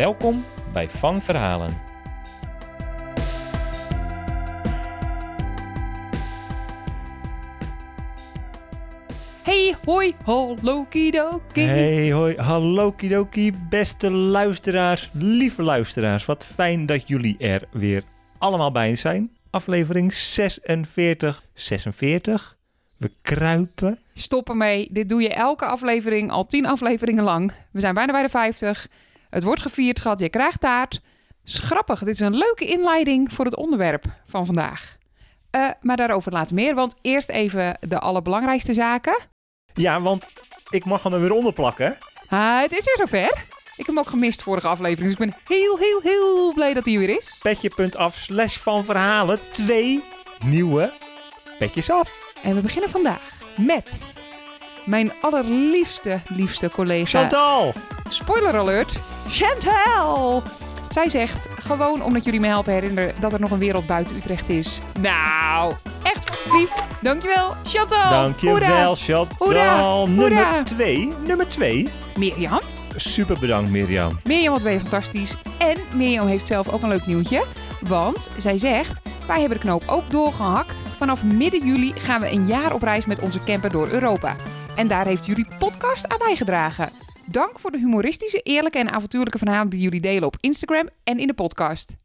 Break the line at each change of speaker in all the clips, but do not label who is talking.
Welkom bij Van Verhalen.
Hey, hoi, hallo, kidoki.
Hey, hoi, hallo kidoki, beste luisteraars, lieve luisteraars. Wat fijn dat jullie er weer allemaal bij zijn. Aflevering 46, 46. We kruipen.
Stop ermee, dit doe je elke aflevering, al tien afleveringen lang. We zijn bijna bij de 50. Het wordt gevierd, schat, je krijgt taart. Schrappig, dit is een leuke inleiding voor het onderwerp van vandaag. Eh, maar daarover later meer, want eerst even de allerbelangrijkste zaken.
Ja, want ik mag hem er weer onder plakken.
Ah, het is weer zover. Ik heb hem ook gemist vorige aflevering, dus ik ben heel, heel, heel blij dat hij weer is.
Petje.af slash van verhalen. Twee nieuwe petjes af.
En we beginnen vandaag met mijn allerliefste, liefste collega.
Chantal!
Spoiler alert, Chantal! Zij zegt, gewoon omdat jullie me helpen herinneren dat er nog een wereld buiten Utrecht is. Nou, echt lief. Dankjewel, Chantal.
Dankjewel,
Hoera.
Chantal.
Hoera.
Nummer
Hoera.
twee. Nummer twee.
Mirjam.
Super bedankt, Mirjam.
Mirjam, wat ben je fantastisch. En Mirjam heeft zelf ook een leuk nieuwtje. Want zij zegt, wij hebben de knoop ook doorgehakt. Vanaf midden juli gaan we een jaar op reis met onze camper door Europa. En daar heeft jullie podcast aan bijgedragen. Dank voor de humoristische, eerlijke en avontuurlijke verhalen die jullie delen op Instagram en in de podcast.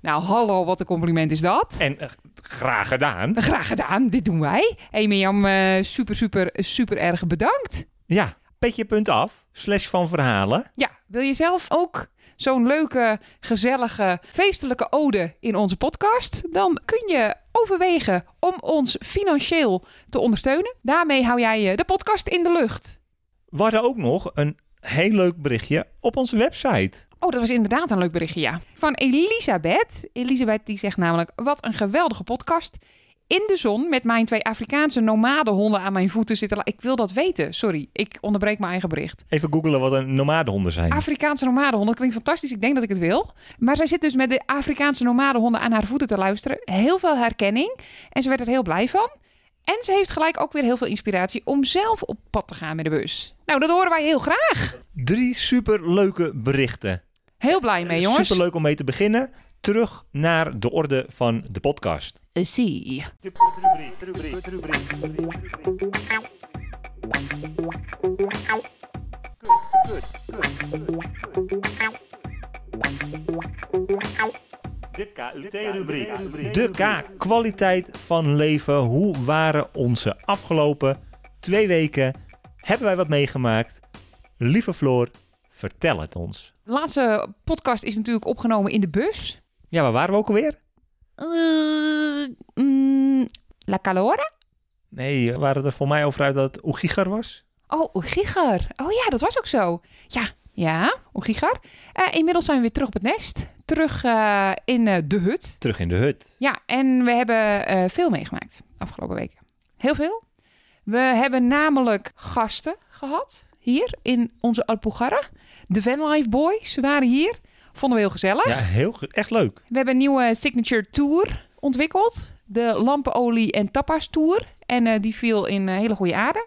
Nou, hallo, wat een compliment is dat.
En eh, graag gedaan.
Graag gedaan, dit doen wij. Hey Mirjam, eh, super, super, super erg bedankt.
Ja, petje.af slash van verhalen.
Ja, wil je zelf ook zo'n leuke, gezellige, feestelijke ode in onze podcast? Dan kun je overwegen om ons financieel te ondersteunen. Daarmee hou jij de podcast in de lucht.
We hadden ook nog een heel leuk berichtje op onze website.
Oh, dat was inderdaad een leuk berichtje, ja. Van Elisabeth. Elisabeth die zegt namelijk, wat een geweldige podcast. In de zon met mijn twee Afrikaanse nomadenhonden aan mijn voeten zitten. Ik wil dat weten. Sorry, ik onderbreek mijn eigen bericht.
Even googelen wat een nomadehonden zijn.
Afrikaanse nomadenhonden. Dat klinkt fantastisch. Ik denk dat ik het wil. Maar zij zit dus met de Afrikaanse nomadenhonden aan haar voeten te luisteren. Heel veel herkenning. En ze werd er heel blij van. En ze heeft gelijk ook weer heel veel inspiratie om zelf op pad te gaan met de bus. Nou, dat horen wij heel graag.
Drie super leuke berichten.
Heel blij mee, jongens.
Super leuk om mee te beginnen. Terug naar de orde van de podcast.
Zie.
De KUT-rubriek. De K, kwaliteit van leven. Hoe waren onze afgelopen twee weken? Hebben wij wat meegemaakt? Lieve Floor, vertel het ons.
De laatste podcast is natuurlijk opgenomen in de bus.
Ja, waar waren we ook alweer?
Uh, mm, La Calora?
Nee, waren het er voor mij over uit dat het Oegigar was?
Oh, Oegigar. Oh ja, dat was ook zo. Ja, ja, Oegigar. Eh inmiddels zijn we weer terug op het nest. Terug eh, in eh, de hut.
Terug in de hut.
Ja, en we hebben eh, veel meegemaakt afgelopen weken. Heel veel. We hebben namelijk gasten gehad hier in onze Alpujarra. De Vanlife Boys waren hier. Vonden we heel gezellig.
Ja, heel, echt leuk.
We hebben een nieuwe signature tour ontwikkeld. De lampenolie en tapas tour. En eh, die viel in eh, hele goede aarde.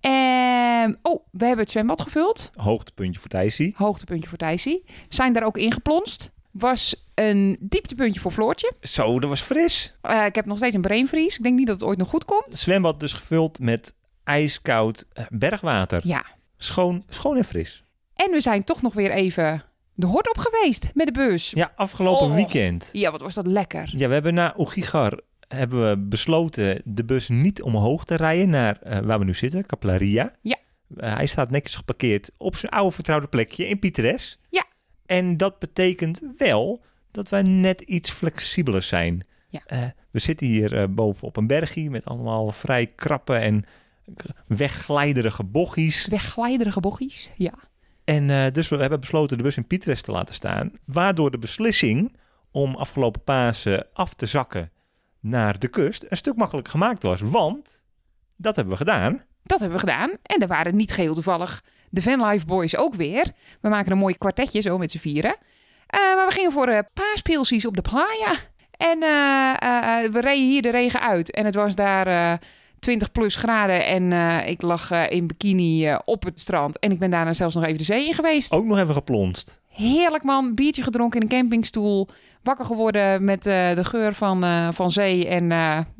En, oh, we hebben het zwembad gevuld.
Hoogtepuntje voor Thijsie.
Hoogtepuntje voor Thijsie. Zijn daar ook ingeplonst. Was een dieptepuntje voor Floortje.
Zo, dat was fris.
Eh, ik heb nog steeds een brainvries. Ik denk niet dat het ooit nog goed komt.
Het zwembad dus gevuld met ijskoud bergwater.
Ja.
Schoon, schoon en fris.
En we zijn toch nog weer even de hort op geweest met de bus.
Ja, afgelopen
Oh.
weekend.
Ja, wat was dat lekker.
Ja, we hebben na Oegigar hebben we besloten de bus niet omhoog te rijden naar eh, waar we nu zitten, Caplaria.
Ja.
Eh, hij staat netjes geparkeerd op zijn oude vertrouwde plekje in Pieteres.
Ja.
En dat betekent wel dat wij net iets flexibeler zijn.
Ja.
Eh, we zitten hier boven op een bergje met allemaal vrij krappe en wegglijdere bochtjes.
Wegglijdere bochtjes. Ja.
En eh, dus we hebben besloten de bus in Pietres te laten staan. Waardoor de beslissing om afgelopen Pasen af te zakken naar de kust een stuk makkelijk gemaakt was. Want dat hebben we gedaan.
Dat hebben we gedaan. En daar waren niet geheel toevallig de Vanlife Boys ook weer. We maken een mooi kwartetje zo met z'n vieren. Eh, maar we gingen voor uh, paaspilsies op de playa. En eh, we reden hier de regen uit. En het was daar 20 plus graden. En ik lag in bikini op het strand. En ik ben daarna zelfs nog even de zee in geweest.
Ook nog even geplonst.
Heerlijk man. Biertje gedronken in een campingstoel. Wakker geworden met de geur van, van zee en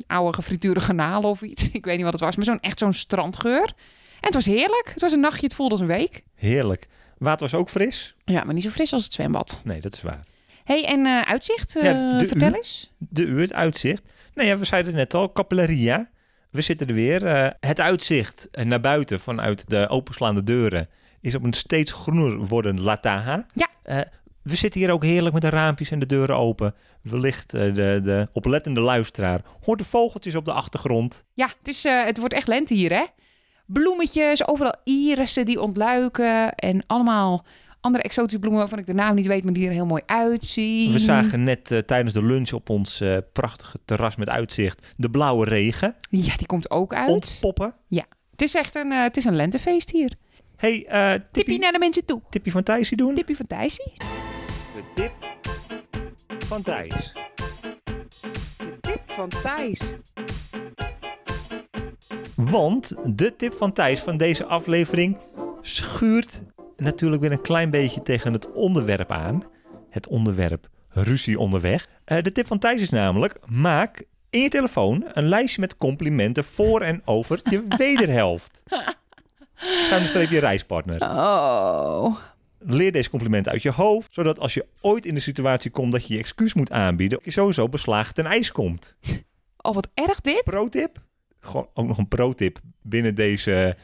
oude gefrituurde garnalen of iets. Ik weet niet wat het was. Maar zo'n echt zo'n strandgeur. En het was heerlijk. Het was een nachtje. Het voelde als een week.
Heerlijk. Water was ook fris?
Ja, maar niet zo fris als het zwembad.
Nee, dat is waar.
hey, en uitzicht? Ja, vertel eens.
De uur, het uitzicht. Nou ja, we zeiden het net al, Capillaria. We zitten er weer. Uh, het uitzicht naar buiten vanuit de openslaande deuren is op een steeds groener worden Lataha.
Ja.
we zitten hier ook heerlijk met de raampjes en de deuren open. Wellicht de, de oplettende luisteraar hoort de vogeltjes op de achtergrond.
Ja, het, is, het wordt echt lente hier, hè? bloemetjes, overal irissen die ontluiken en allemaal andere exotische bloemen waarvan ik de naam niet weet, maar die er heel mooi uitzien.
We zagen net uh, tijdens de lunch op ons uh, prachtige terras met uitzicht de blauwe regen.
Ja, die komt ook uit.
Ontpoppen.
Ja, het is echt een, uh, het is een lentefeest hier.
Hey,
tippie, tippie naar de mensen toe.
Tippie van Thijsie doen.
Tippie van Thijsie.
De tip van Thijs.
De tip van Thijs.
Want de tip van Thijs van deze aflevering schuurt natuurlijk weer een klein beetje tegen het onderwerp aan. Het onderwerp ruzie onderweg. Uh, de tip van Thijs is namelijk: maak in je telefoon een lijstje met complimenten voor en over je wederhelft. Schuine streepje reispartner.
Oh.
Leer deze complimenten uit je hoofd, zodat als je ooit in de situatie komt dat je je excuus moet aanbieden, je sowieso beslagen ten ijs komt.
Oh, wat erg dit.
Pro-tip? gewoon ook nog een pro-tip binnen deze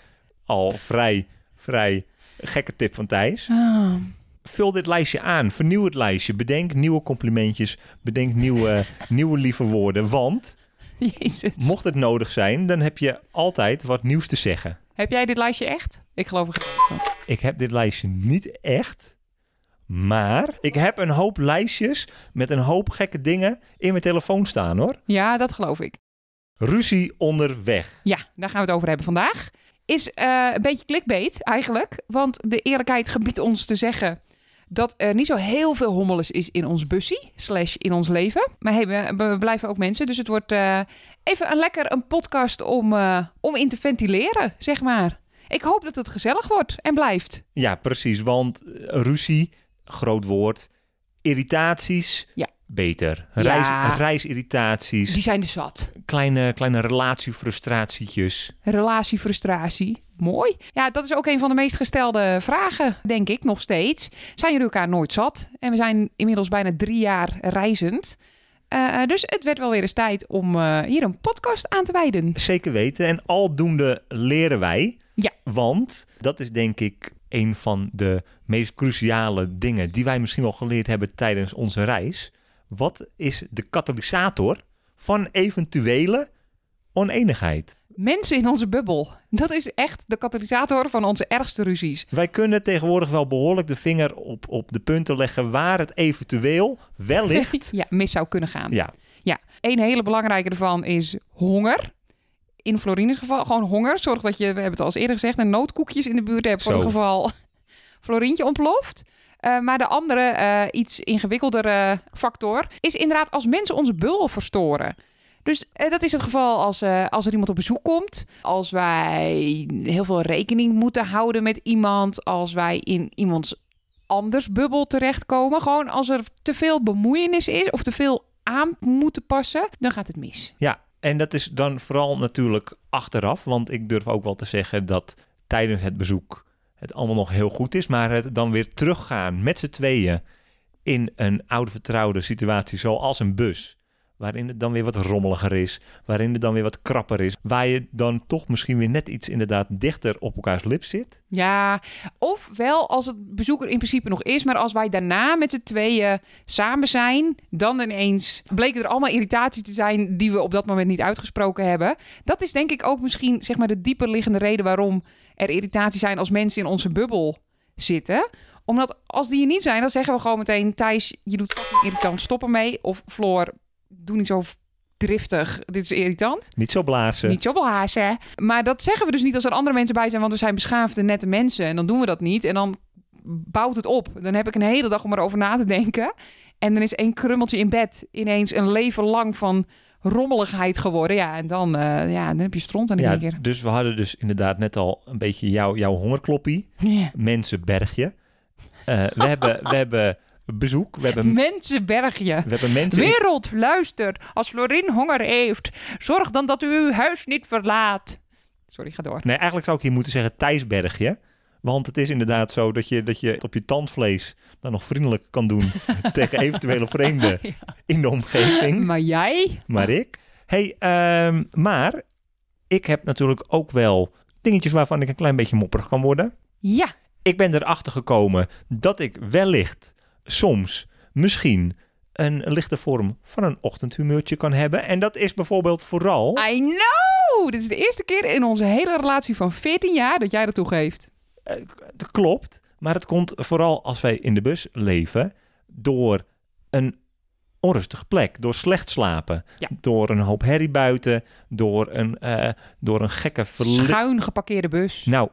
al vrij, vrij gekke tip van Thijs.
Oh.
Vul dit lijstje aan, vernieuw het lijstje, bedenk nieuwe complimentjes, bedenk nieuwe, nieuwe lieve woorden, want
Jezus.
mocht het nodig zijn, dan heb je altijd wat nieuws te zeggen.
Heb jij dit lijstje echt? Ik geloof het.
Ik heb dit lijstje niet echt. Maar ik heb een hoop lijstjes met een hoop gekke dingen in mijn telefoon staan hoor.
Ja, dat geloof ik.
Ruzie onderweg.
Ja, daar gaan we het over hebben vandaag. Is uh, een beetje clickbait eigenlijk. Want de eerlijkheid gebiedt ons te zeggen dat er niet zo heel veel hommeles is in ons bussie, slash in ons leven. Maar hey, we, we blijven ook mensen, dus het wordt uh, even een lekker een podcast om, uh, om in te ventileren, zeg maar. Ik hoop dat het gezellig wordt en blijft.
Ja, precies, want ruzie, groot woord, irritaties,
ja
beter. Reis, reisirritaties.
Die zijn de zat.
Kleine, kleine relatiefrustratietjes.
Relatiefrustratie. Mooi. Ja, dat is ook een van de meest gestelde vragen, denk ik, nog steeds. Zijn jullie elkaar nooit zat? En we zijn inmiddels bijna drie jaar reizend. Uh, dus het werd wel weer eens tijd om uh, hier een podcast aan te wijden.
Zeker weten. En aldoende leren wij.
Ja.
Want dat is denk ik een van de meest cruciale dingen die wij misschien wel geleerd hebben tijdens onze reis. Wat is de katalysator van eventuele oneenigheid?
Mensen in onze bubbel. Dat is echt de katalysator van onze ergste ruzies.
Wij kunnen tegenwoordig wel behoorlijk de vinger op, op de punten leggen waar het eventueel wellicht
ja, mis zou kunnen gaan.
Ja.
ja. Een hele belangrijke ervan is honger. In Florine's geval gewoon honger. Zorg dat je, we hebben het al eens eerder gezegd, een noodkoekjes in de buurt hebt voor het geval Florientje ontploft. Uh, maar de andere, uh, iets ingewikkeldere factor is inderdaad als mensen onze bul verstoren. Dus uh, dat is het geval als, als er iemand op bezoek komt. Als wij heel veel rekening moeten houden met iemand. Als wij in iemands anders bubbel terechtkomen. Gewoon als er te veel bemoeienis is of te veel aan moeten passen, dan gaat het mis.
Ja, en dat is dan vooral natuurlijk achteraf. Want ik durf ook wel te zeggen dat tijdens het bezoek het allemaal nog heel goed is, maar het dan weer teruggaan met z'n tweeën in een oude vertrouwde situatie zoals een bus. Waarin het dan weer wat rommeliger is. Waarin het dan weer wat krapper is. Waar je dan toch misschien weer net iets inderdaad dichter op elkaars lip zit.
Ja, of wel als het bezoeker in principe nog is. Maar als wij daarna met z'n tweeën samen zijn. Dan ineens bleken er allemaal irritaties te zijn die we op dat moment niet uitgesproken hebben. Dat is denk ik ook misschien zeg maar de dieper liggende reden waarom er irritaties zijn als mensen in onze bubbel zitten. Omdat als die er niet zijn, dan zeggen we gewoon meteen... Thijs, je doet fucking irritant, stop ermee. Of Floor, doe niet zo driftig, dit is irritant.
Niet zo blazen.
Niet zo blazen. Maar dat zeggen we dus niet als er andere mensen bij zijn, want we zijn beschaafde, nette mensen. En dan doen we dat niet. En dan bouwt het op. Dan heb ik een hele dag om erover na te denken. En dan is één krummeltje in bed ineens een leven lang van rommeligheid geworden. Ja, en dan, eh, ja, dan heb je stront aan de
Ja,
keer.
dus we hadden dus inderdaad net al een beetje jouw jouw hongerkloppie. Mensenbergje. Eh, we, hebben, we hebben bezoek. We hebben,
Mensenbergje.
we hebben mensen...
Wereld, luister. Als Florin honger heeft, zorg dan dat u uw huis niet verlaat. Sorry, ga door.
Nee, eigenlijk zou ik hier moeten zeggen Thijsbergje. Want het is inderdaad zo dat je, dat je het op je tandvlees dan nog vriendelijk kan doen tegen eventuele vreemden
Ja.
in de omgeving.
Maar jij?
Maar ik. hey, ehm, maar ik heb natuurlijk ook wel dingetjes waarvan ik een klein beetje mopperig kan worden.
Ja.
Ik ben erachter gekomen dat ik wellicht soms misschien een lichte vorm van een ochtendhumeurtje kan hebben. En dat is bijvoorbeeld vooral...
I know! Dit is de eerste keer in onze hele relatie van 14 jaar dat jij dat toegeeft.
Eh, dat klopt, maar het komt vooral als wij in de bus leven door een onrustige plek, door slecht slapen,
Ja.
door een hoop herrie buiten, door een, eh, door een gekke verlichting.
Schuin geparkeerde bus.
Nou,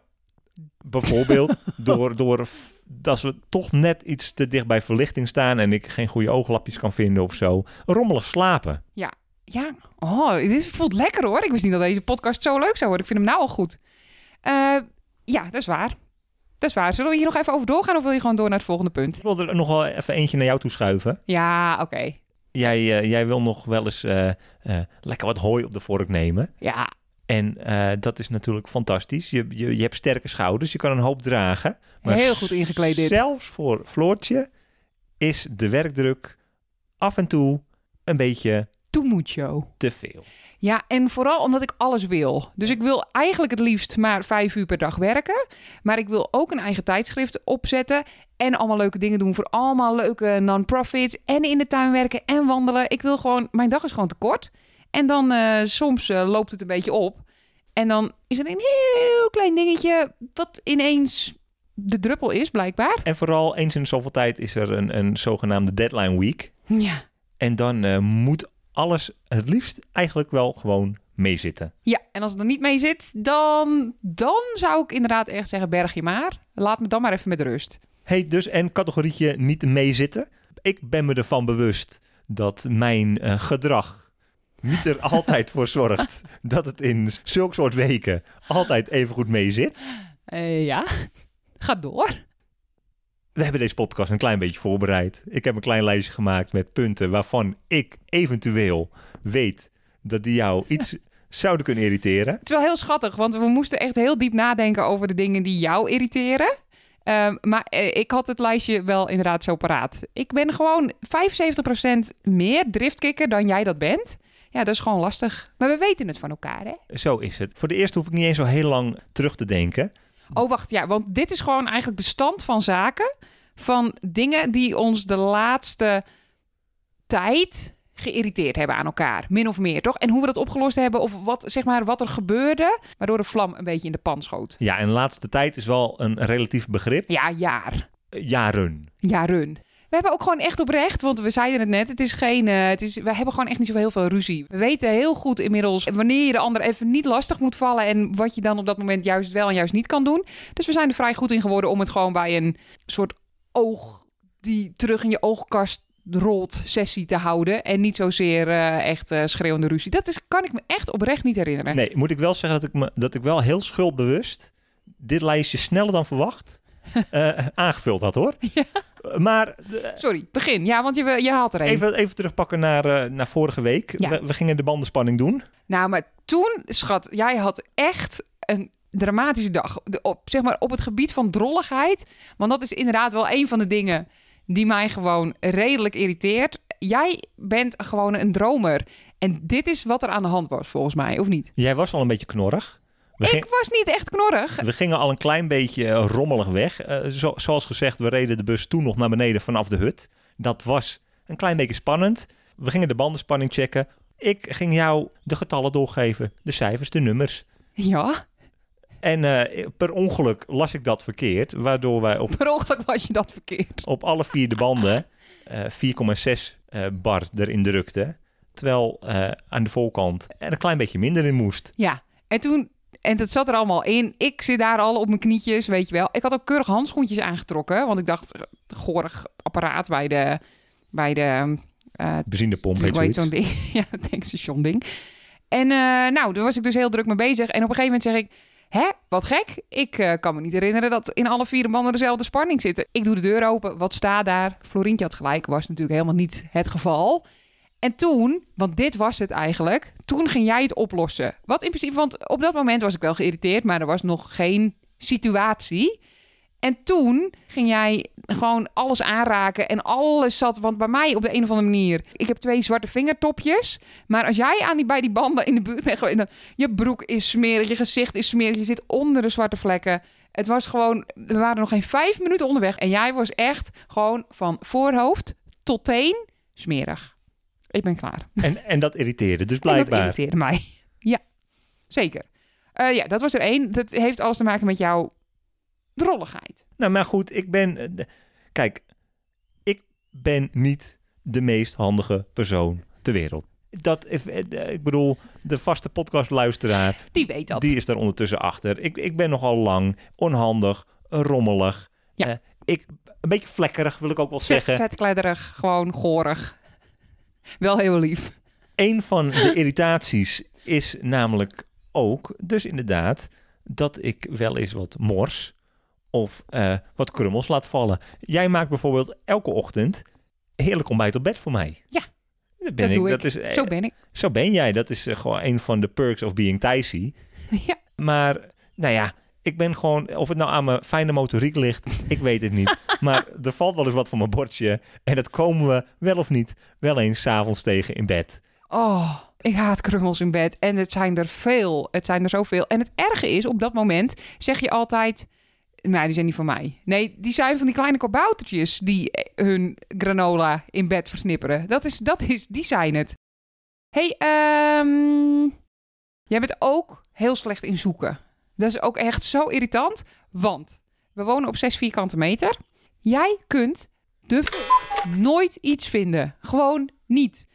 bijvoorbeeld door, door dat we toch net iets te dicht bij verlichting staan en ik geen goede ooglapjes kan vinden of zo. Rommelig slapen.
Ja. Oh, dit voelt lekker hoor. Ik wist niet dat deze podcast zo leuk zou worden. Ik vind hem nou al goed. Eh, ja, dat is waar. Dat is waar. Zullen we hier nog even over doorgaan of wil je gewoon door naar het volgende punt?
Ik wil er nog wel even eentje naar jou toe schuiven.
Ja, oké.
Jij, eh, jij wil nog wel eens eh, eh, lekker wat hooi op de vork nemen.
Ja,
En dat is natuurlijk fantastisch. Je, je, je hebt sterke schouders, je kan een hoop dragen. Maar
heel goed ingekleed dit.
Zelfs voor Floortje is de werkdruk af en toe een beetje
Too mucho.
te veel.
Ja, en vooral omdat ik alles wil. Dus ik wil eigenlijk het liefst maar vijf uur per dag werken. Maar ik wil ook een eigen tijdschrift opzetten. En allemaal leuke dingen doen voor allemaal leuke non-profits. En in de tuin werken en wandelen. Ik wil gewoon, mijn dag is gewoon te kort. En dan eh, soms eh, loopt het een beetje op. En dan is er een heel klein dingetje wat ineens de druppel is, blijkbaar.
En vooral eens in zoveel tijd is er een, een zogenaamde deadline week.
Ja.
En dan eh, moet alles het liefst eigenlijk wel gewoon meezitten.
Ja, en als het er niet mee zit, dan, dan zou ik inderdaad echt zeggen, berg je maar. Laat me dan maar even met rust.
Hey, dus en categorietje niet meezitten. Ik ben me ervan bewust dat mijn eh, gedrag niet er altijd voor zorgt dat het in zulke soort weken altijd even goed mee zit.
Eh, ja, ga door.
We hebben deze podcast een klein beetje voorbereid. Ik heb een klein lijstje gemaakt met punten waarvan ik eventueel weet dat die jou iets zouden kunnen irriteren.
Het is wel heel schattig, want we moesten echt heel diep nadenken over de dingen die jou irriteren. Ehm, maar eh, ik had het lijstje wel inderdaad zo paraat. Ik ben gewoon 75% meer driftkikker dan jij dat bent. Ja, dat is gewoon lastig. Maar we weten het van elkaar, hè?
Zo is het. Voor de eerste hoef ik niet eens zo heel lang terug te denken.
Oh, wacht, ja, want dit is gewoon eigenlijk de stand van zaken. Van dingen die ons de laatste tijd geïrriteerd hebben aan elkaar. Min of meer, toch? En hoe we dat opgelost hebben of wat, zeg maar, wat er gebeurde... waardoor de vlam een beetje in de pan schoot.
Ja, en de laatste tijd is wel een relatief begrip.
Ja, jaar.
Jaren.
Jaren. We hebben ook gewoon echt oprecht, want we zeiden het net, het is geen, eh, het is, we hebben gewoon echt niet zo heel veel ruzie. We weten heel goed inmiddels wanneer je de ander even niet lastig moet vallen en wat je dan op dat moment juist wel en juist niet kan doen. Dus we zijn er vrij goed in geworden om het gewoon bij een soort oog die terug in je oogkast rolt sessie te houden en niet zozeer eh, echt eh, schreeuwende ruzie. Dat is, kan ik me echt oprecht niet herinneren.
Nee, moet ik wel zeggen dat ik, me, dat ik wel heel schuldbewust dit lijstje sneller dan verwacht eh, aangevuld had hoor. Maar de-
Sorry, begin. Ja, want je, je haalt er een.
even, even terugpakken naar, eh, naar vorige week.
Ja.
We, we gingen de bandenspanning doen.
Nou, maar toen, schat, jij had echt een dramatische dag. De- op, zeg maar op het gebied van drolligheid. Want dat is inderdaad wel een van de dingen die mij gewoon redelijk irriteert. Jij bent gewoon een dromer. En dit is wat er aan de hand was, volgens mij, of niet?
Jij was al een beetje knorrig. We, ging-
Ik was niet echt knorrig.
we gingen al een klein beetje eh, rommelig weg. Eh, zo, zoals gezegd, we reden de bus toen nog naar beneden vanaf de hut. Dat was een klein beetje spannend. We gingen de bandenspanning checken. Ik ging jou de getallen doorgeven, de cijfers, de nummers.
Ja,
En eh, per ongeluk las ik dat verkeerd, waardoor wij op,
Per ongeluk was je dat verkeerd.
op alle vier de banden eh 4,6 eh, bar erin drukte. Terwijl aan de voorkant er een klein beetje minder in moest.
Ja, en toen... En dat zat er allemaal in. Ik zit daar al op mijn knietjes, weet je wel. Ik had ook keurig handschoentjes aangetrokken. Want ik dacht, eh, gorig apparaat bij de... Bij de eh,
Benzinepomp
weet zo'n ding. ja, het tankstation ding. En eh, nou, daar was ik dus heel druk mee bezig. En op een gegeven moment zeg ik... Hè, wat gek. Ik kan me niet herinneren dat in alle vier de banden dezelfde spanning zitten. Ik doe de deur open. Wat staat daar? Florientje had gelijk. Was natuurlijk helemaal niet het geval. En toen, want dit was het eigenlijk. Toen ging jij het oplossen. Wat in principe, want op dat moment was ik wel geïrriteerd. Maar er was nog geen situatie. En toen ging jij gewoon alles aanraken en alles zat. Want bij mij op de een of andere manier. Ik heb twee zwarte vingertopjes. Maar als jij aan die, bij die banden in de buurt bent dan- Je broek is smerig, je gezicht is smerig. Je zit onder de zwarte vlekken. Het was gewoon. We waren nog geen vijf minuten onderweg. En jij was echt gewoon van voorhoofd tot teen smerig. Ik ben klaar.
En, en dat irriteerde dus
En dat
blijkbaar.
irriteerde mij. Ja, zeker. Eh, ja, dat was er één. Dat heeft alles te maken met jouw drolligheid.
Nou, maar goed, ik ben... eh, de- Kijk, ik ben niet de meest handige persoon ter wereld. Dat, eh, ik bedoel, de vaste podcastluisteraar,
Die weet dat.
die is daar ondertussen achter. Ik, ik ben nogal lang, onhandig, rommelig.
Ja.
Ik, een beetje vlekkerig, wil ik ook wel
Vet,
zeggen.
vetkledderig, gewoon gorig. Wel heel lief.
Een van de irritaties is namelijk ook, dus inderdaad, dat ik wel eens wat mors of eh, wat krummels laat vallen. Jij maakt bijvoorbeeld elke ochtend heerlijk ontbijt op bed voor mij.
Ja,
dat, ben
dat doe ik.
Dat is, eh,
Zo ben ik.
zo ben jij. Dat is eh, gewoon een van de perks of being Thijsie.
Ja.
Maar, nou ja, ik ben gewoon, of het nou aan mijn fijne motoriek ligt, ik weet het niet. maar er valt wel eens wat van mijn bordje. En dat komen we, wel of niet, wel eens 's avonds tegen in bed.
Oh, ik haat krummels in bed. En het zijn er veel. Het zijn er zoveel. En het erge is, op dat moment zeg je altijd... Nou, die zijn niet van mij. Nee, die zijn van die kleine kaboutertjes die hun granola in bed versnipperen. Dat is, dat is, die zijn het. hey, ehm, jij bent ook heel slecht in zoeken. Dat is ook echt zo irritant. Want we wonen op 6 vierkante meter. Jij kunt de f- nooit iets vinden. Gewoon niet.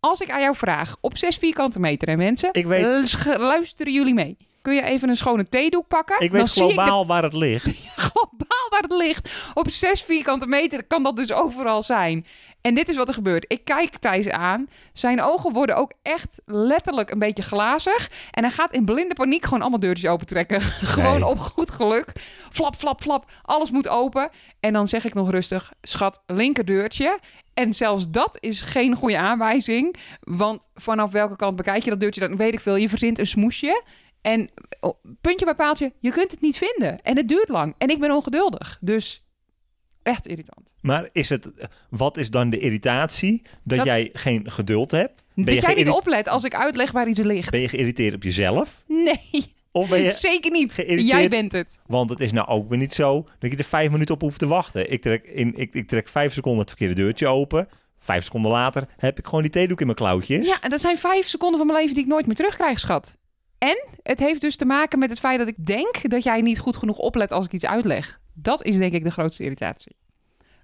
Als ik aan jou vraag op 6 vierkante meter, hè mensen,
Ik weet-
eh, luisteren jullie mee. Kun je even een schone theedoek pakken?
Ik
Dan
weet
zie ik de
globaal waar het ligt.
globaal waar het ligt. Op 6 vierkante meter kan dat dus overal zijn. En dit is wat er gebeurt. Ik kijk Thijs aan. Zijn ogen worden ook echt letterlijk een beetje glazig. En hij gaat in blinde paniek gewoon allemaal deurtjes opentrekken. gewoon
Nee.
op goed geluk. Flap, flap, flap. Alles moet open. En dan zeg ik nog rustig, schat, linkerdeurtje. En zelfs dat is geen goede aanwijzing. Want vanaf welke kant bekijk je dat deurtje, dan weet ik veel. Je verzint een smoesje. En oh, puntje bij paaltje, je kunt het niet vinden. En het duurt lang. En ik ben ongeduldig. Dus echt irritant.
Maar is het, wat is dan de irritatie? Dat,
Dat-
jij geen geduld hebt? Ben
dat
je,
jij niet oplet als ik uitleg waar iets ligt.
ben je geïrriteerd op jezelf?
Nee,
Of ben je,
zeker niet. Jij bent het.
want het is nou ook weer niet zo dat je er vijf minuten op hoeft te wachten. Ik trek, in, ik, ik trek vijf seconden het verkeerde deurtje open. Vijf seconden later heb ik gewoon die theedoek in mijn klauwtjes.
Ja, en dat zijn vijf seconden van mijn leven die ik nooit meer terugkrijg, schat. En het heeft dus te maken met het feit dat ik denk dat jij niet goed genoeg oplet als ik iets uitleg. Dat is denk ik de grootste irritatie.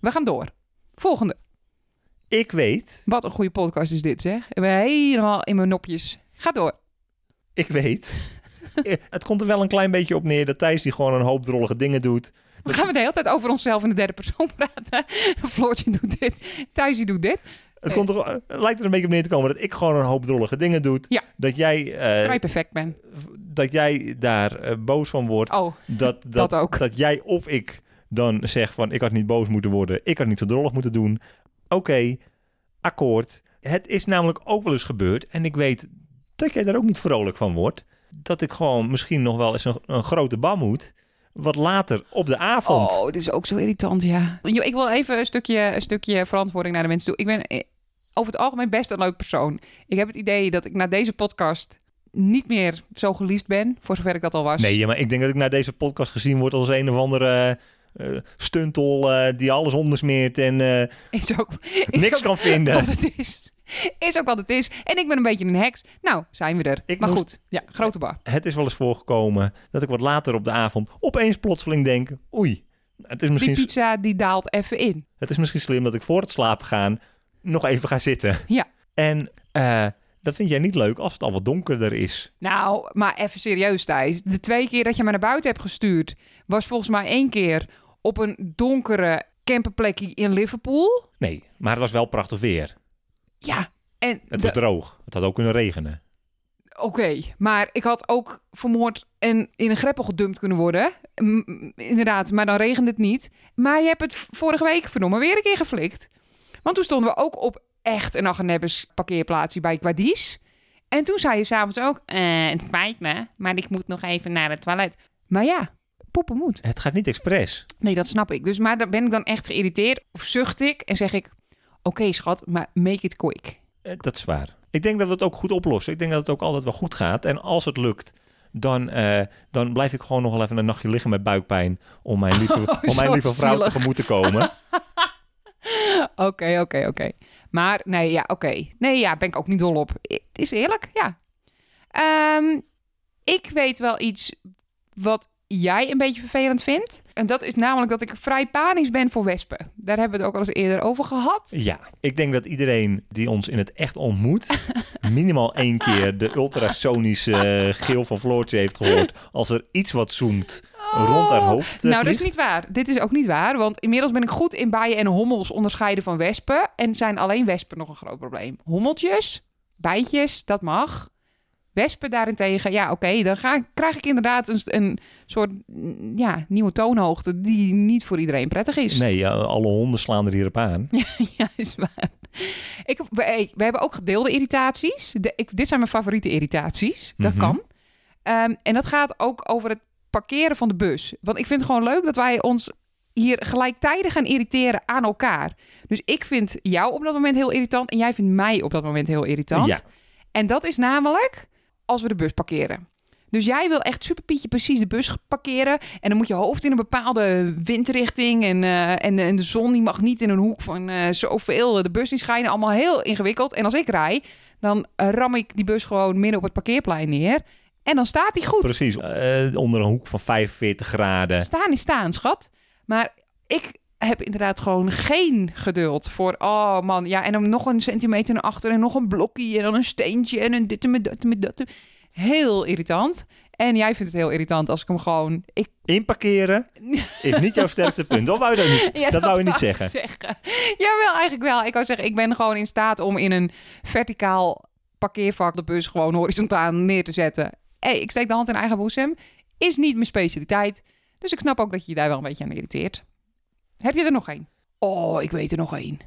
We gaan door. Volgende.
Ik weet,
Wat een goede podcast is dit, zeg. Ik ben helemaal in mijn nopjes. Ga door.
ik weet. Het komt er wel een klein beetje op neer dat Thijs die gewoon een hoop drollige dingen doet.
We gaan we de hele tijd over onszelf in de derde persoon praten. Floortje doet dit. Thijsje doet dit.
Het komt er, lijkt er een beetje op neer te komen dat ik gewoon een hoop drollige dingen doe.
Ja.
Dat jij, eh,
perfect ben.
dat jij daar eh, boos van wordt.
Oh,
dat, dat,
dat ook.
dat jij of ik dan zeg van ik had niet boos moeten worden, ik had niet zo drollig moeten doen. Oké, akkoord. Het is namelijk ook wel eens gebeurd en ik weet dat jij daar ook niet vrolijk van wordt. Dat ik gewoon misschien nog wel eens een, een grote bam moet. Wat later op de avond.
Oh, dit is ook zo irritant, ja. Ik wil even een stukje, een stukje verantwoording naar de mensen toe. Ik ben eh, over het algemeen best een leuk persoon. Ik heb het idee dat ik na deze podcast niet meer zo geliefd ben, voor zover ik dat al was.
Nee, ja, maar ik denk dat ik naar deze podcast gezien word als een of andere eh stuntel eh, die alles ondersmeert en eh,
Is ook, is
niks
ook
kan vinden.
Wat het is. is ook wat het is. En ik ben een beetje een heks. Nou, zijn we er.
Ik
maar
moest-
goed, ja, grote bar.
Het is wel eens voorgekomen dat ik wat later op de avond opeens plotseling denk... Oei, het is misschien,
Die pizza die daalt even in.
het is misschien slim dat ik voor het slapen gaan nog even ga zitten.
Ja.
En eh, dat vind jij niet leuk als het al wat donkerder is.
Nou, maar even serieus Thijs. De twee keer dat je me naar buiten hebt gestuurd... was volgens mij één keer op een donkere camperplekje in Liverpool.
Nee, maar het was wel prachtig weer.
Ja, en...
Het
de-
was droog. Het had ook kunnen regenen.
Oké, maar ik had ook vermoord en in een greppel gedumpt kunnen worden. M- inderdaad, maar dan regende het niet. Maar je hebt het vorige week verdomme weer een keer geflikt. Want toen stonden we ook op echt een Agenebbes parkeerplaatsje bij Quadis. En toen zei je s'avonds ook... eh, het spijt me, maar ik moet nog even naar het toilet. Maar ja, poepen moet.
Het gaat niet expres.
Nee, dat snap ik. Dus maar dan ben ik dan echt geïrriteerd of zucht ik en zeg ik... Oké schat, maar make it quick.
Eh, Dat is waar. Ik denk dat we het ook goed oplossen. Ik denk dat het ook altijd wel goed gaat. En als het lukt, dan, eh, dan blijf ik gewoon nog wel even een nachtje liggen met buikpijn. Om mijn lieve,
Oh,
om mijn lieve vrouw
zielig.
tegemoet te komen.
Oké, oké, oké. Maar nee, ja, oké. Nee, ja, ben ik ook niet dol op. Het is eerlijk, ja. Ehm, ik weet wel iets wat jij een beetje vervelend vindt. En dat is namelijk dat ik vrij panisch ben voor wespen. Daar hebben we het ook al eens eerder over gehad.
Ja, ik denk dat iedereen die ons in het echt ontmoet, minimaal één keer de ultrasonische geel van Floortje heeft gehoord. Als er iets wat zoomt rond haar hoofd. eh,
Nou, dat is niet waar. Dit is ook niet waar. Want inmiddels ben ik goed in bijen en hommels onderscheiden van wespen. En zijn alleen wespen nog een groot probleem. Hommeltjes, bijtjes, dat mag. Wespen daarentegen, ja oké, dan ga, krijg ik inderdaad een, een soort mm, ja, nieuwe toonhoogte die niet voor iedereen prettig is.
Nee, ja, alle honden slaan er hierop aan.
ja, is waar. Ik, we, we hebben ook gedeelde irritaties. De, ik, dit zijn mijn favoriete irritaties. Dat
Mhm.
kan. Ehm, en dat gaat ook over het parkeren van de bus. Want ik vind het gewoon leuk dat wij ons hier gelijktijdig gaan irriteren aan elkaar. Dus ik vind jou op dat moment heel irritant en jij vindt mij op dat moment heel irritant.
Ja,
En dat is namelijk als we de bus parkeren. Dus jij wil echt super Pietje precies de bus parkeren. En dan moet je hoofd in een bepaalde windrichting. En, eh, en, en de zon die mag niet in een hoek van eh, zoveel. De bus die schijnen allemaal heel ingewikkeld. En als ik rij, dan ram ik die bus gewoon midden op het parkeerplein neer. En dan staat hij goed.
precies. Eh, onder een hoek van 45 graden.
Staan is staan, schat. Maar ik heb inderdaad gewoon geen geduld voor... Oh man, ja, en dan nog een centimeter naar achter... en nog een blokje en dan een steentje... en een dit en met dat en met dat. Heel irritant. En jij vindt het heel irritant als ik hem gewoon... Ik,
Inparkeren is niet jouw sterkste punt. Dat wou je, niet,
Ja,
dat wou je niet zeggen.
zeggen. Jawel, eigenlijk wel. Ik wou zeggen, ik ben gewoon in staat om in een verticaal parkeervak... de bus gewoon horizontaal neer te zetten. Hey, ik steek de hand in eigen boezem. Is niet mijn specialiteit. Dus ik snap ook dat je je daar wel een beetje aan irriteert. Heb je er nog één? Oh, ik weet er nog één.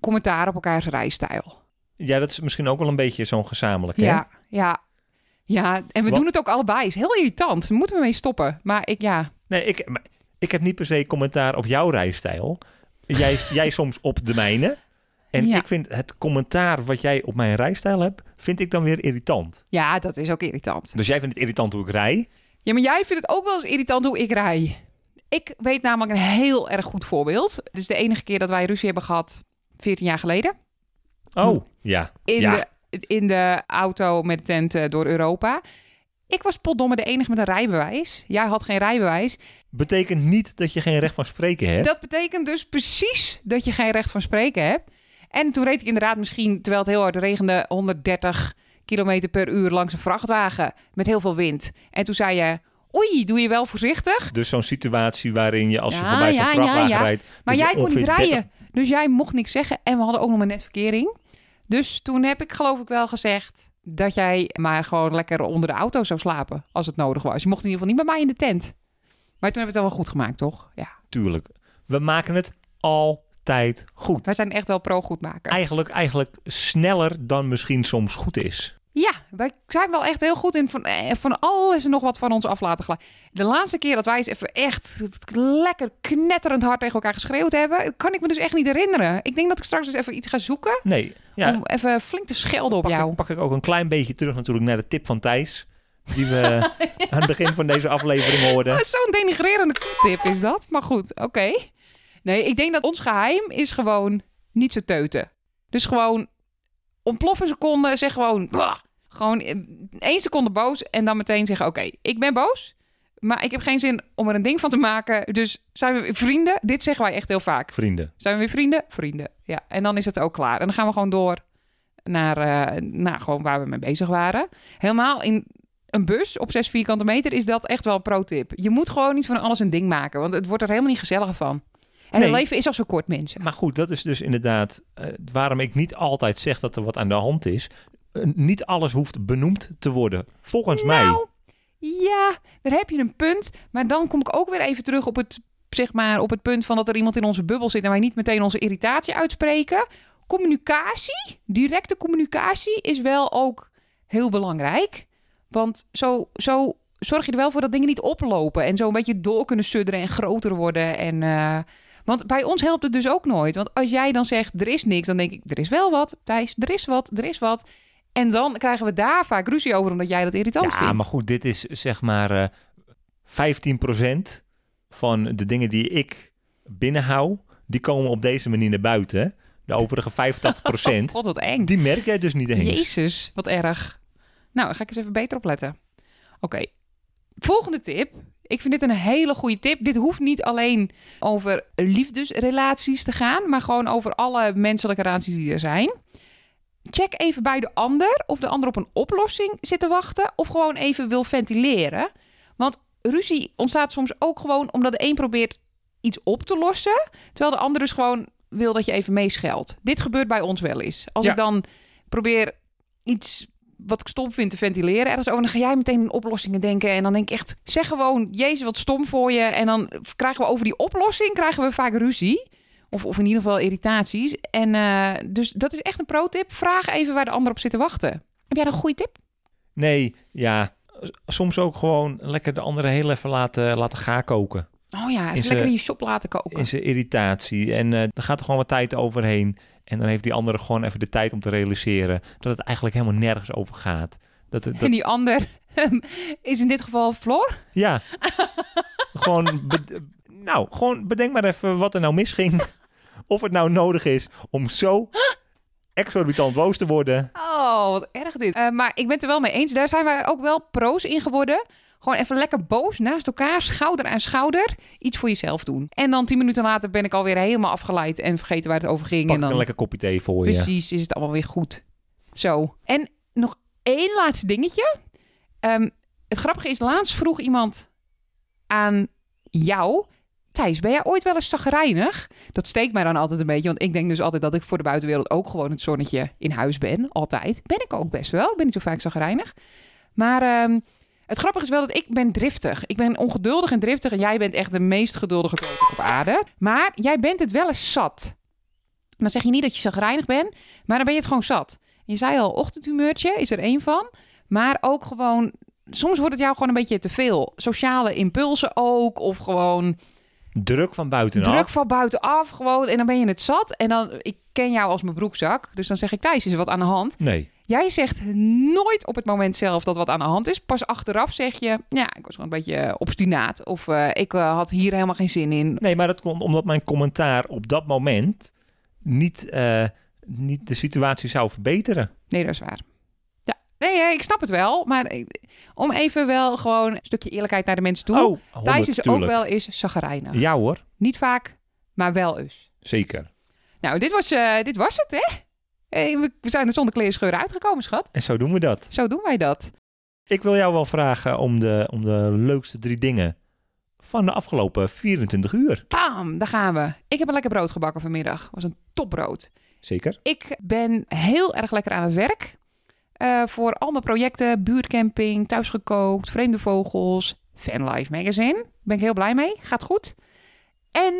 Commentaar op elkaars rijstijl.
Ja, dat is misschien ook wel een beetje zo'n gezamenlijk. Hè?
Ja, ja. Ja, en we
Wat-
doen het ook allebei. Is heel irritant. Daar moeten we mee stoppen. Maar ik, ja.
Nee, ik, maar ik heb niet per se commentaar op jouw rijstijl. Jij, jij soms op de mijne. En
Ja.
ik vind het commentaar wat jij op mijn rijstijl hebt, vind ik dan weer irritant.
Ja, dat is ook irritant.
Dus jij vindt het irritant hoe ik rij.
Ja, maar jij vindt het ook wel eens irritant hoe ik rij. Ik weet namelijk een heel erg goed voorbeeld. Het is de enige keer dat wij ruzie hebben gehad, 14 jaar geleden.
Oh, ja.
In,
ja.
de, in de auto met de tent eh, door Europa. Ik was potdomme de enige met een rijbewijs. Jij had geen rijbewijs.
Betekent niet dat je geen recht van spreken hebt.
Dat betekent dus precies dat je geen recht van spreken hebt. En toen reed ik inderdaad misschien, terwijl het heel hard regende, 130 kilometer per uur langs een vrachtwagen met heel veel wind. En toen zei je, oei, doe je wel voorzichtig.
Dus zo'n situatie waarin je als je
Ja,
voorbij zo'n
ja,
vrachtwagen
ja.
rijdt...
Maar jij kon niet rijden.
30
Dus jij mocht niks zeggen. En we hadden ook nog maar net verkering. Dus toen heb ik geloof ik wel gezegd dat jij maar gewoon lekker onder de auto zou slapen. Als het nodig was. Je mocht in ieder geval niet bij mij in de tent. Maar toen hebben we het wel wel goed gemaakt, toch? Ja.
Tuurlijk. We maken het altijd goed.
Wij zijn echt wel pro-goedmaker.
Eigenlijk, eigenlijk sneller dan misschien soms goed is.
Wij zijn wel echt heel goed in van, eh, van alles en nog wat van ons af laten glijden. De laatste keer dat wij eens even echt lekker knetterend hard tegen elkaar geschreeuwd hebben, kan ik me dus echt niet herinneren. Ik denk dat ik straks eens even iets ga zoeken
Nee, ja,
om even flink te schelden op
pak,
jou.
ik, pak ik ook een klein beetje terug natuurlijk naar de tip van Thijs. Die we aan het begin van deze aflevering hoorden.
Oh, Zo'n denigrerende tip is dat. Maar goed, oké. Nee, ik denk dat ons geheim is gewoon niet zo teuten. Dus gewoon ontploffen seconde, zeg gewoon... Gewoon eh, één seconde boos en dan meteen zeggen... Oké, ik ben boos, maar ik heb geen zin om er een ding van te maken. Dus zijn we weer vrienden? Dit zeggen wij echt heel vaak.
Vrienden.
Zijn we weer vrienden? Vrienden. Ja, en dan is het ook klaar. En dan gaan we gewoon door naar, eh, naar gewoon waar we mee bezig waren. Helemaal in een bus op 6 vierkante meter is dat echt wel een pro-tip. Je moet gewoon niet van alles een ding maken, want het wordt er helemaal niet gezelliger van. En
Nee.
het leven is al zo kort, mensen.
Maar goed, dat is dus inderdaad eh, waarom ik niet altijd zeg dat er wat aan de hand is. Eh, niet alles hoeft benoemd te worden. Volgens mij.
Nou, ja, daar heb je een punt. Maar dan kom ik ook weer even terug op het, zeg maar, op het punt van dat er iemand in onze bubbel zit en wij niet meteen onze irritatie uitspreken. Communicatie, directe communicatie, is wel ook heel belangrijk. Want zo, zo zorg je er wel voor dat dingen niet oplopen en zo een beetje door kunnen sudderen en groter worden. En, eh, want bij ons helpt het dus ook nooit. Want als jij dan zegt er is niks, dan denk ik er is wel wat. Thijs, er is wat, er is wat. En dan krijgen we daar vaak ruzie over omdat jij dat irritant
ja,
vindt.
maar goed, dit is zeg maar eh 15% van de dingen die ik binnenhoud. Die komen op deze manier naar buiten. hè. De overige 85%,
God, wat eng.
die merk jij dus niet eens.
Jezus, wat erg. Nou, dan ga ik eens even beter opletten. Oké, volgende tip. Ik vind dit een hele goede tip. Dit hoeft niet alleen over liefdesrelaties te gaan, maar gewoon over alle menselijke relaties die er zijn. Check even bij de ander of de ander op een oplossing zit te wachten of gewoon even wil ventileren. Want ruzie ontstaat soms ook gewoon omdat de een probeert iets op te lossen, terwijl de ander dus gewoon wil dat je even meescheldt. Dit gebeurt bij ons wel eens. Als
Ja.
ik dan probeer iets wat ik stom vind te ventileren ergens over, dan ga jij meteen in oplossingen denken en dan denk ik echt, zeg gewoon, jezus wat stom voor je en dan krijgen we over die oplossing krijgen we vaak ruzie. Of, of in ieder geval irritaties. En eh, dus dat is echt een pro-tip. Vraag even waar de ander op zit te wachten. Heb jij een goede tip?
Nee, ja. Soms ook gewoon lekker de andere heel even laten, laten gaan koken.
Oh ja, even lekker in je shop laten koken.
In zijn irritatie. En eh er gaat er gewoon wat tijd overheen. En dan heeft die andere gewoon even de tijd om te realiseren dat het eigenlijk helemaal nergens over gaat. Dat, dat,
En die ander is in dit geval Floor.
Ja. gewoon, nou, gewoon bedenk maar even wat er nou misging. of het nou nodig is om zo exorbitant boos te worden.
Oh, wat erg dit. Eh, maar ik ben het er wel mee eens. Daar zijn wij ook wel pro's in geworden. Gewoon even lekker boos naast elkaar, schouder aan schouder, iets voor jezelf doen. En dan tien minuten later ben ik alweer helemaal afgeleid en vergeten waar het over ging.
Pak
en dan
een lekker kopje thee voor je.
Precies, is het allemaal weer goed. Zo. En nog één laatste dingetje. Ehm, het grappige is, laatst vroeg iemand aan jou... Thijs, ben jij ooit wel eens zagrijnig? Dat steekt mij dan altijd een beetje, want ik denk dus altijd dat ik voor de buitenwereld ook gewoon het zonnetje in huis ben. Altijd. Ben ik ook best wel. Ik ben niet zo vaak zagrijnig. Maar ehm, het grappige is wel dat ik ben driftig. Ik ben ongeduldig en driftig en jij bent echt de meest geduldige koning op aarde. Maar jij bent het wel eens zat. Dan zeg je niet dat je zagrijnig bent, maar dan ben je het gewoon zat. Je zei al, ochtendhumeurtje is er één van. Maar ook gewoon, soms wordt het jou gewoon een beetje te veel. Sociale impulsen ook, of gewoon
Druk van buitenaf.
druk van buitenaf gewoon. En dan ben je het zat. En dan, ik ken jou als mijn broekzak. Dus dan zeg ik, Thijs, is er wat aan de hand?
Nee.
Jij zegt nooit op het moment zelf dat wat aan de hand is. Pas achteraf zeg je, ja, ik was gewoon een beetje obstinaat. Of eh, ik eh, had hier helemaal geen zin in.
Nee, maar dat komt omdat mijn commentaar op dat moment niet, eh, niet de situatie zou verbeteren.
Nee, dat is waar. Nee, eh, ik snap het wel. Maar ik- om even wel gewoon een stukje eerlijkheid naar de mensen toe.
Oh,
Thijs
100,
is
tuurlijk.
ook wel eens zagrijnig.
Ja hoor,
Niet vaak, maar wel eens.
zeker.
Nou, dit was, eh, dit was het, hè? Eh, we we zijn er zonder kleerscheuren uitgekomen, schat.
En zo doen we dat.
Zo doen wij dat.
Ik wil jou wel vragen om de, om de leukste drie dingen van de afgelopen 24 uur.
Bam, daar gaan we. Ik heb een lekker brood gebakken vanmiddag. was een topbrood.
Zeker.
Ik ben heel erg lekker aan het werk. Eh, voor al mijn projecten, buurtcamping, thuisgekookt, vreemde vogels, Fanlife Magazine. Ben ik heel blij mee. Gaat goed. En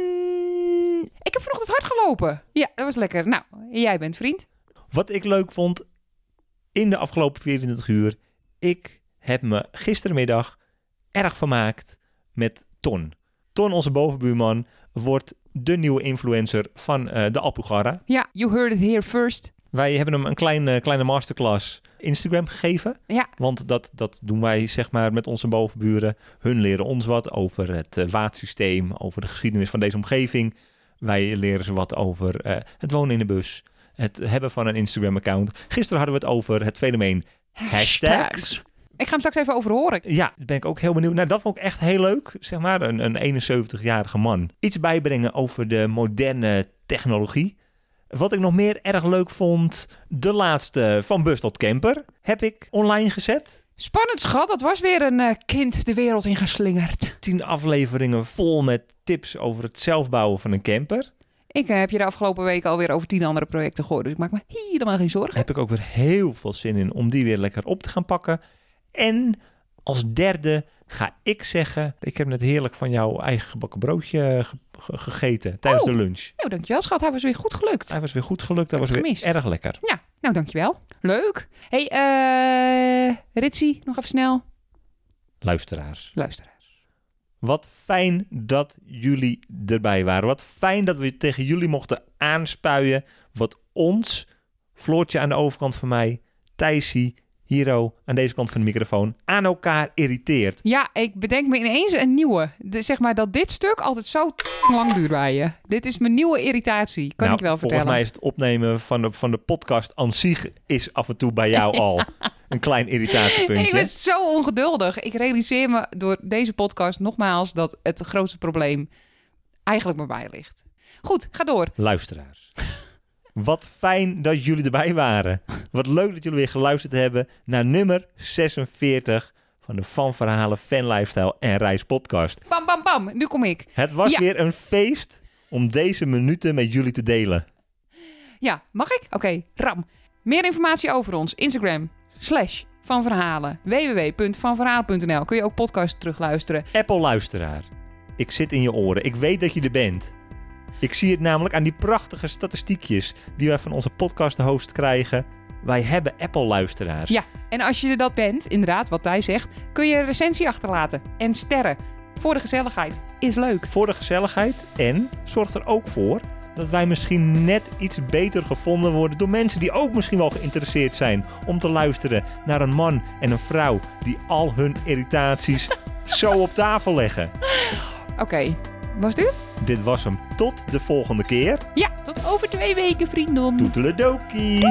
ik heb vanochtend hard gelopen. Ja, dat was lekker. Nou, jij bent vriend.
Wat ik leuk vond in de afgelopen 24 uur. Ik heb me gistermiddag erg vermaakt met Ton. Ton, onze bovenbuurman, wordt de nieuwe influencer van eh, de Alpugarra.
Ja, you heard it here first.
Wij hebben hem een kleine, kleine masterclass Instagram gegeven.
Ja.
Want dat, dat doen wij zeg maar met onze bovenburen. Hun leren ons wat over het uh, watersysteem, over de geschiedenis van deze omgeving. Wij leren ze wat over uh, het wonen in de bus. het hebben van een Instagram-account. Gisteren hadden we het over het fenomeen hashtags.
Ik ga hem straks even over horen.
Ja, ben ik ook heel benieuwd. Nou, dat vond ik echt heel leuk. Zeg maar, een, een 71-jarige man. Iets bijbrengen over de moderne technologie. Wat ik nog meer erg leuk vond, de laatste van Bus tot Camper heb ik online gezet.
Spannend schat, dat was weer een eh, kind de wereld in geslingerd.
Tien afleveringen vol met tips over het zelfbouwen van een camper.
Ik eh, heb je de afgelopen weken alweer over tien andere projecten gehoord, dus ik maak me helemaal geen zorgen.
Heb ik ook weer heel veel zin in om die weer lekker op te gaan pakken. En als derde ga ik zeggen, ik heb net heerlijk van jouw eigen gebakken broodje ge- ge- gegeten tijdens
Oh.
de lunch.
Nou, dankjewel schat, hij was weer goed gelukt.
Hij was weer goed gelukt, hij was weer erg lekker.
Ja, nou dankjewel. Leuk. hey, eh Ritsie, nog even snel.
Luisteraars.
Luisteraars.
Wat fijn dat jullie erbij waren. Wat fijn dat we tegen jullie mochten aanspuien. Wat ons, Floortje aan de overkant van mij, Thijsie, Hiro aan deze kant van de microfoon, aan elkaar irriteert.
Ja, ik bedenk me ineens een nieuwe. De, zeg maar dat dit stuk altijd zo lang duurt bij je. Dit is mijn nieuwe irritatie, kan
Nou,
ik wel
volgens
vertellen.
mij is het opnemen van de, van de podcast aan zich is af en toe bij jou al een klein irritatiepuntje.
Ik ben zo ongeduldig. Ik realiseer me door deze podcast nogmaals dat het grootste probleem eigenlijk bij mij ligt. Goed, ga door.
Luisteraars. Wat fijn dat jullie erbij waren. Wat leuk dat jullie weer geluisterd hebben naar nummer 46 van de Van Verhalen, Fan Lifestyle en Reis podcast.
Bam, bam, bam. Nu kom ik.
Het was
Ja.
weer een feest om deze minuten met jullie te delen.
Ja, mag ik? Oké, ram. Meer informatie over ons. Instagram, slash van verhalen. www.vanverhalen.nl Kun je ook podcast terugluisteren.
Apple luisteraar, ik zit in je oren. Ik weet dat je er bent. Ik zie het namelijk aan die prachtige statistiekjes die wij van onze podcast host krijgen. Wij hebben Apple luisteraars.
Ja, en als je dat bent, inderdaad, wat hij zegt, kun je een recensie achterlaten. En sterren. Voor de gezelligheid. Is leuk.
Voor de gezelligheid en zorgt er ook voor dat wij misschien net iets beter gevonden worden door mensen die ook misschien wel geïnteresseerd zijn om te luisteren naar een man en een vrouw die al hun irritaties zo op tafel leggen.
Oké, was u?
Dit was hem. Tot de volgende keer.
Ja, tot over twee weken, vrienden.
Toeteledokie.